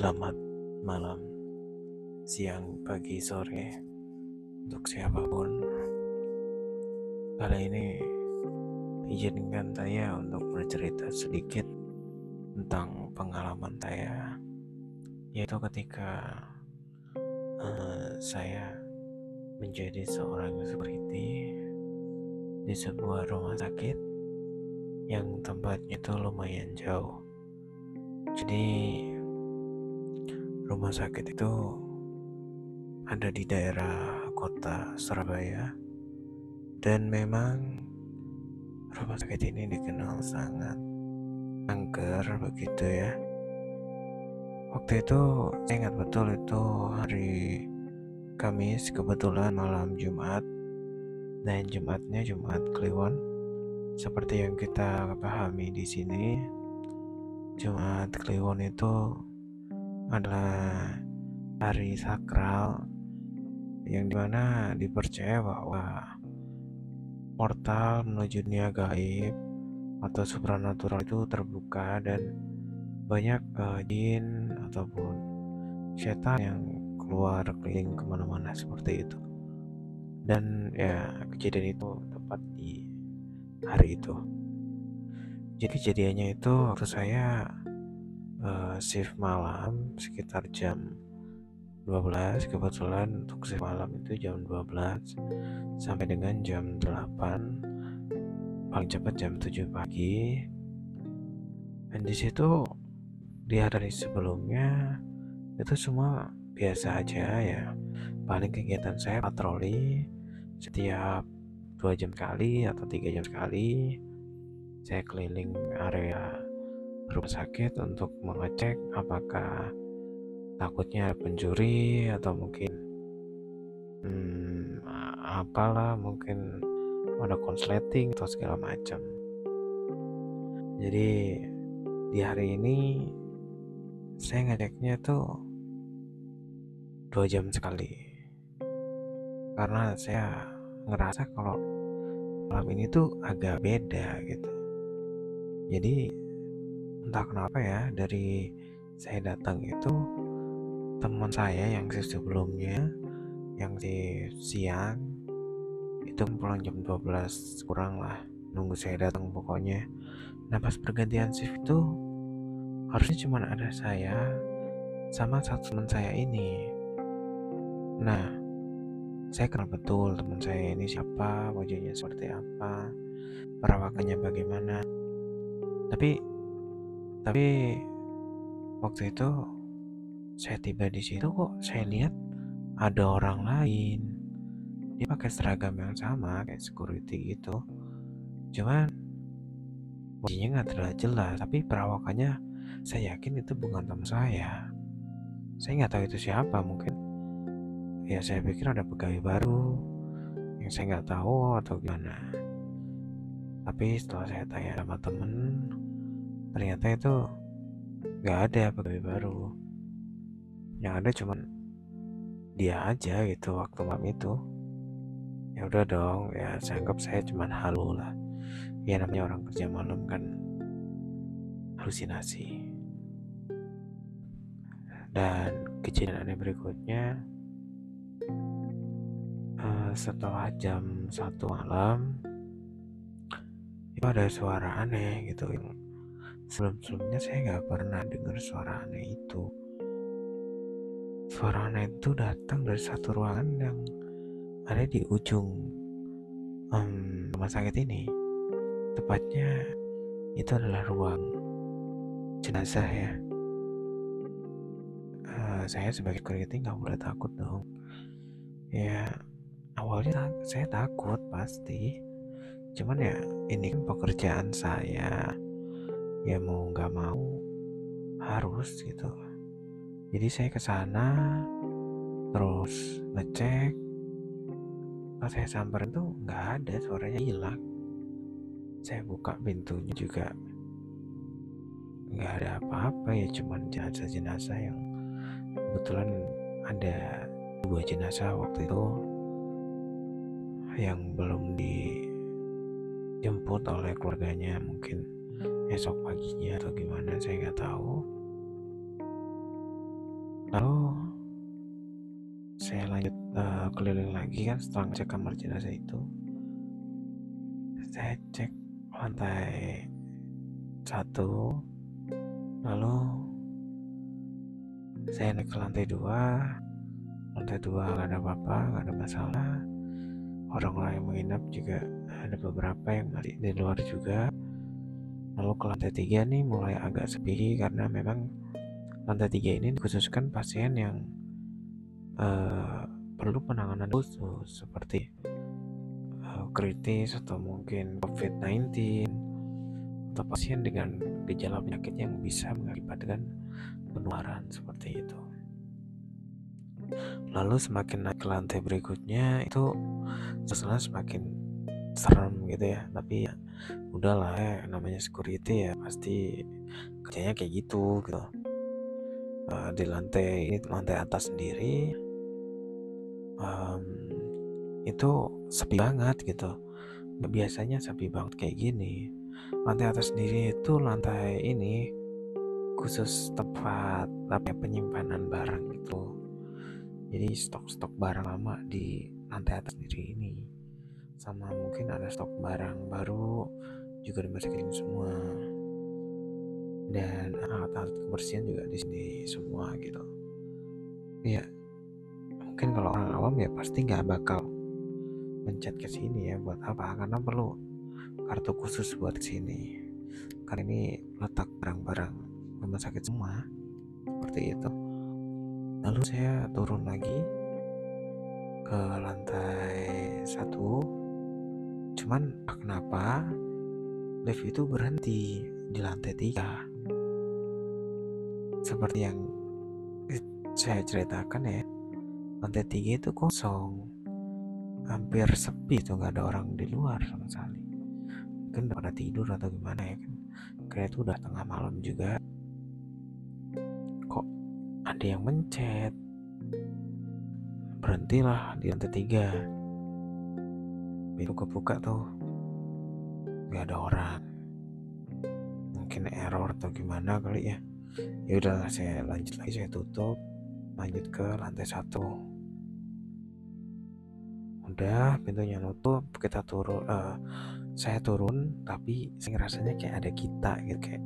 Selamat malam, siang, pagi, sore, untuk siapa pun. Kali ini izinkan saya untuk bercerita sedikit tentang pengalaman saya, yaitu ketika uh, saya menjadi seorang security di sebuah rumah sakit yang tempatnya itu lumayan jauh. Jadi rumah sakit itu ada di daerah kota Surabaya. Dan memang rumah sakit ini dikenal sangat angker begitu ya. Waktu itu saya ingat betul itu hari Kamis kebetulan malam Jumat. Dan Jumatnya Jumat Kliwon. Seperti yang kita pahami di sini Jumat Kliwon itu adalah hari sakral yang di mana dipercaya bahwa portal menuju dunia gaib atau supranatural itu terbuka dan banyak uh, jin ataupun setan yang keluar keliling ke mana-mana seperti itu. Dan ya kejadian itu tepat di hari itu. Jadi kejadiannya itu waktu saya uh, shift malam sekitar jam 12 kebetulan untuk shift malam itu jam 12 sampai dengan jam 8 paling cepat jam 7 pagi. Dan di situ di hari sebelumnya itu semua biasa aja ya. Paling kegiatan saya patroli setiap dua jam sekali atau tiga jam sekali. Saya keliling area rumah sakit untuk mengecek apakah takutnya pencuri atau mungkin hmm, apalah mungkin ada konsleting atau segala macam. Jadi di hari ini saya ngeceknya tuh dua jam sekali. Karena saya ngerasa kalau malam ini tuh agak beda gitu. Jadi entah kenapa ya dari saya datang itu teman saya yang sebelumnya yang di siang itu pulang jam 12 kurang lah nunggu saya datang pokoknya. Nah pas pergantian shift itu harusnya cuma ada saya sama satu teman saya ini. Nah saya kenal betul teman saya ini siapa wajahnya seperti apa perawakannya bagaimana. Tapi tapi waktu itu saya tiba di situ kok saya lihat ada orang lain. Dia pakai seragam yang sama kayak security gitu. Cuman wajahnya nggak terlalu jelas tapi perawakannya saya yakin itu bukan teman saya. Saya nggak tahu itu siapa mungkin. Ya saya pikir ada pegawai baru yang saya nggak tahu atau gimana. Tapi setelah saya tanya sama temen ternyata itu nggak ada pegawai baru. Yang ada cuman dia aja gitu waktu malam itu. Ya udah dong ya saya anggap saya cuman halu lah. Ya namanya orang kerja malam kan. Halusinasi. Dan kejadian aneh berikutnya uh, setelah jam satu malam itu ada suara aneh gitu. yang sebelum-sebelumnya saya nggak pernah dengar suara aneh itu. Suara aneh itu datang dari satu ruangan yang ada di ujung um, rumah sakit ini. Tepatnya itu adalah ruang jenazah ya. Uh, saya sebagai security nggak boleh takut dong. Ya awalnya saya takut pasti. Cuman ya ini kan pekerjaan saya ya mau nggak mau harus gitu. Jadi saya ke sana terus ngecek. Pas saya samperin tuh nggak ada suaranya hilang. Saya buka pintunya juga. Nggak ada apa-apa ya cuman jenazah-jenazah yang kebetulan ada dua jenazah waktu itu yang belum dijemput oleh keluarganya mungkin esok paginya atau gimana saya nggak tahu. Lalu saya lanjut uh, keliling lagi kan setelah ngecek kamar jenazah itu. Saya cek lantai satu. Lalu saya naik ke lantai dua. Lantai dua nggak ada apa-apa nggak ada masalah. Orang-orang yang menginap juga ada beberapa yang masih di luar juga lalu ke lantai tiga nih mulai agak sepi karena memang lantai tiga ini dikhususkan pasien yang uh, perlu penanganan khusus seperti uh, kritis atau mungkin COVID-19 atau pasien dengan gejala penyakit yang bisa mengakibatkan penularan seperti itu. Lalu semakin naik ke lantai berikutnya itu suasana semakin serem gitu ya. Tapi ya udahlah ya namanya security ya pasti kerjanya kayak gitu gitu. Uh, di lantai lantai atas sendiri um, itu sepi banget gitu. Biasanya sepi banget kayak gini. Lantai atas sendiri itu lantai ini khusus tempat apa ya, penyimpanan barang gitu jadi stok-stok barang lama di lantai atas sendiri ini sama mungkin ada stok barang baru juga dimasukin semua. Dan alat-alat kebersihan juga di sini semua gitu. Ya mungkin kalau orang awam ya pasti nggak bakal mencet ke sini ya buat apa? Karena perlu kartu khusus buat sini. Karena ini letak barang-barang rumah sakit semua seperti itu. Lalu saya turun lagi ke lantai satu cuman kenapa lift itu berhenti di lantai tiga? Seperti yang saya ceritakan ya lantai tiga itu kosong. Hampir sepi tuh nggak ada orang di luar sama sekali. Mungkin udah pada tidur atau gimana ya kan. Kayak itu udah tengah malam juga. Ada yang mencet? Berhentilah di lantai tiga pintu kebuka tuh. Nggak ada orang. Mungkin error atau gimana kali ya. Ya udah saya lanjut lagi saya tutup. Lanjut ke lantai satu. Udah pintunya nutup. Kita turun uh, saya turun tapi saya rasanya kayak ada kita gitu kayak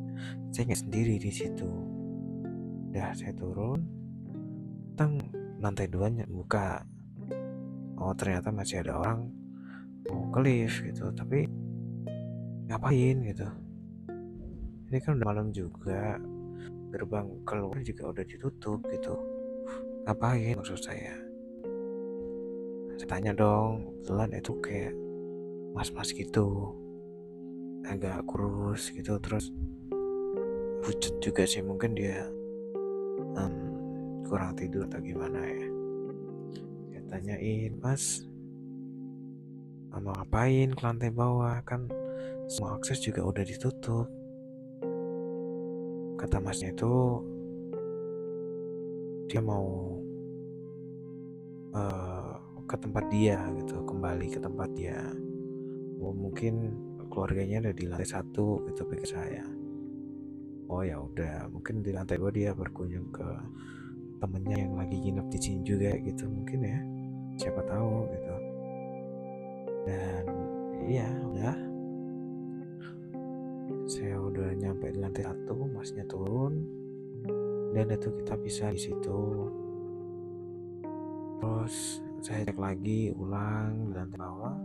saya nggak sendiri di situ. Udah saya turun. Tang lantai duanya buka. Oh ternyata masih ada orang mau gitu tapi ngapain gitu. Ini kan udah malam juga gerbang keluar juga udah ditutup gitu. Ngapain maksud saya? Saya tanya dong kebetulan itu kayak mas-mas gitu. Agak kurus gitu terus pucat juga sih mungkin dia um, kurang tidur atau gimana ya. Saya tanyain mas mau ngapain ke lantai bawah? Kan semua akses juga udah ditutup. Kata masnya itu dia mau uh, ke tempat dia gitu kembali ke tempat dia. Oh, mungkin keluarganya ada di lantai satu gitu pikir saya. Oh ya udah mungkin di lantai dua dia berkunjung ke temennya yang lagi nginep di sini juga gitu mungkin ya. Siapa tahu gitu dan iya udah. Saya udah nyampe di lantai satu masnya turun. Dan itu kita bisa di situ. Terus saya cek lagi ulang di lantai bawah.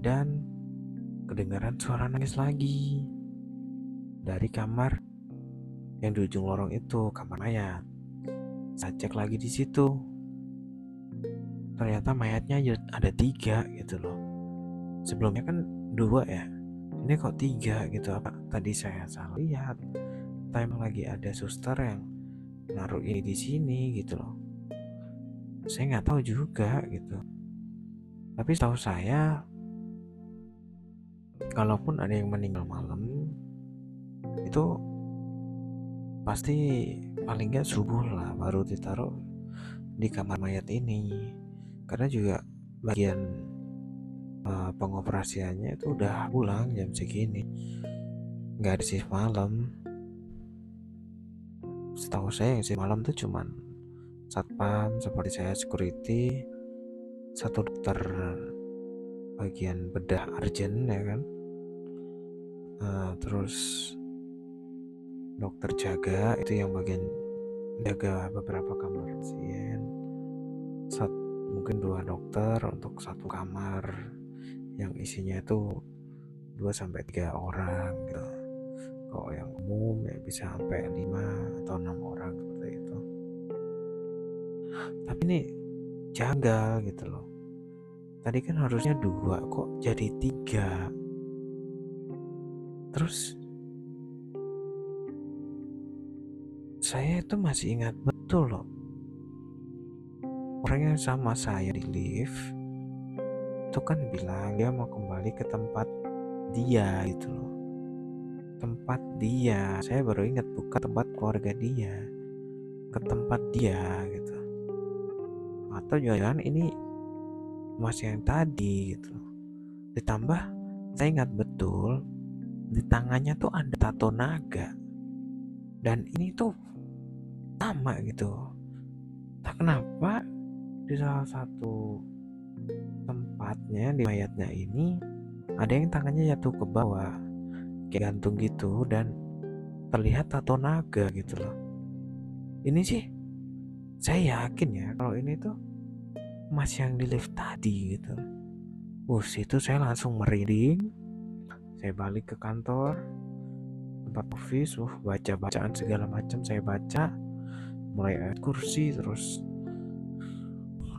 Dan kedengaran suara nangis lagi. Dari kamar yang di ujung lorong itu kamar mayat. Saya cek lagi di situ. Ternyata mayatnya ada tiga gitu loh. Sebelumnya kan dua ya. Ini kok tiga gitu apa? Tadi saya salah lihat. Time lagi ada suster yang naruh ini di sini gitu loh. Saya nggak tahu juga gitu. Tapi setahu saya, kalaupun ada yang meninggal malam, itu pasti paling nggak subuh lah baru ditaruh di kamar mayat ini karena juga bagian uh, pengoperasiannya itu udah pulang jam segini. Nggak ada shift malam. Setahu saya yang shift malam tuh cuman satpam seperti saya security satu dokter bagian bedah urgent ya kan? Uh, terus dokter jaga itu yang bagian jaga beberapa kamar pasien. Sat, mungkin dua dokter untuk satu kamar yang isinya itu 2 sampai tiga orang gitu. Kalau yang umum ya bisa sampai 5 atau enam orang seperti itu. Tapi ini janggal gitu loh. Tadi kan harusnya dua kok jadi tiga? Terus saya itu masih ingat betul loh orang yang sama saya di lift itu kan bilang dia mau kembali ke tempat dia itu loh. Tempat dia saya baru ingat bukan tempat keluarga dia ke tempat dia gitu. Atau jangan ini masih yang tadi gitu ditambah saya ingat betul di tangannya tuh ada tato naga. Dan ini tuh sama gitu. Tak kenapa di salah satu tempatnya di mayatnya ini ada yang tangannya jatuh ke bawah kayak gantung gitu dan terlihat tato naga gitu loh. Ini sih saya yakin ya kalau ini tuh mas yang di lift tadi gitu. Bus itu saya langsung merinding. Saya balik ke kantor tempat office uh baca bacaan segala macam saya baca. Mulai kursi terus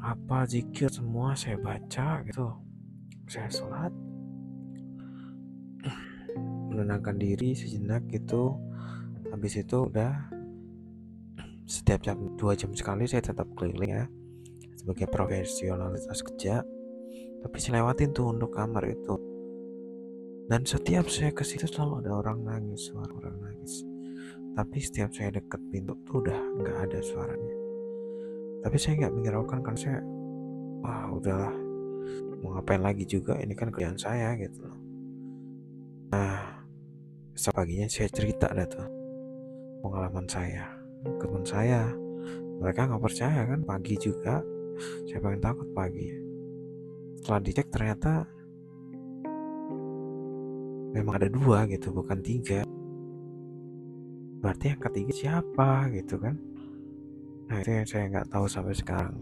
apa zikir semua saya baca gitu. Saya sholat. Menenangkan diri sejenak gitu. Habis itu udah setiap jam dua jam sekali saya tetap keliling ya sebagai profesionalitas kerja. Tapi saya lewatin tuh untuk kamar itu. Dan setiap saya ke situ selalu ada orang nangis suara orang nangis. Tapi setiap saya deket pintu tuh udah nggak ada suaranya tapi saya nggak menghiraukan kan saya wah udahlah mau ngapain lagi juga ini kan kerjaan saya gitu nah Besok paginya saya cerita dah tuh pengalaman saya ke teman saya. Mereka nggak percaya kan pagi juga. Saya pengen takut pagi. Setelah dicek ternyata memang ada dua gitu bukan tiga. Berarti yang ketiga siapa gitu kan? Nah itu yang saya nggak tahu sampai sekarang.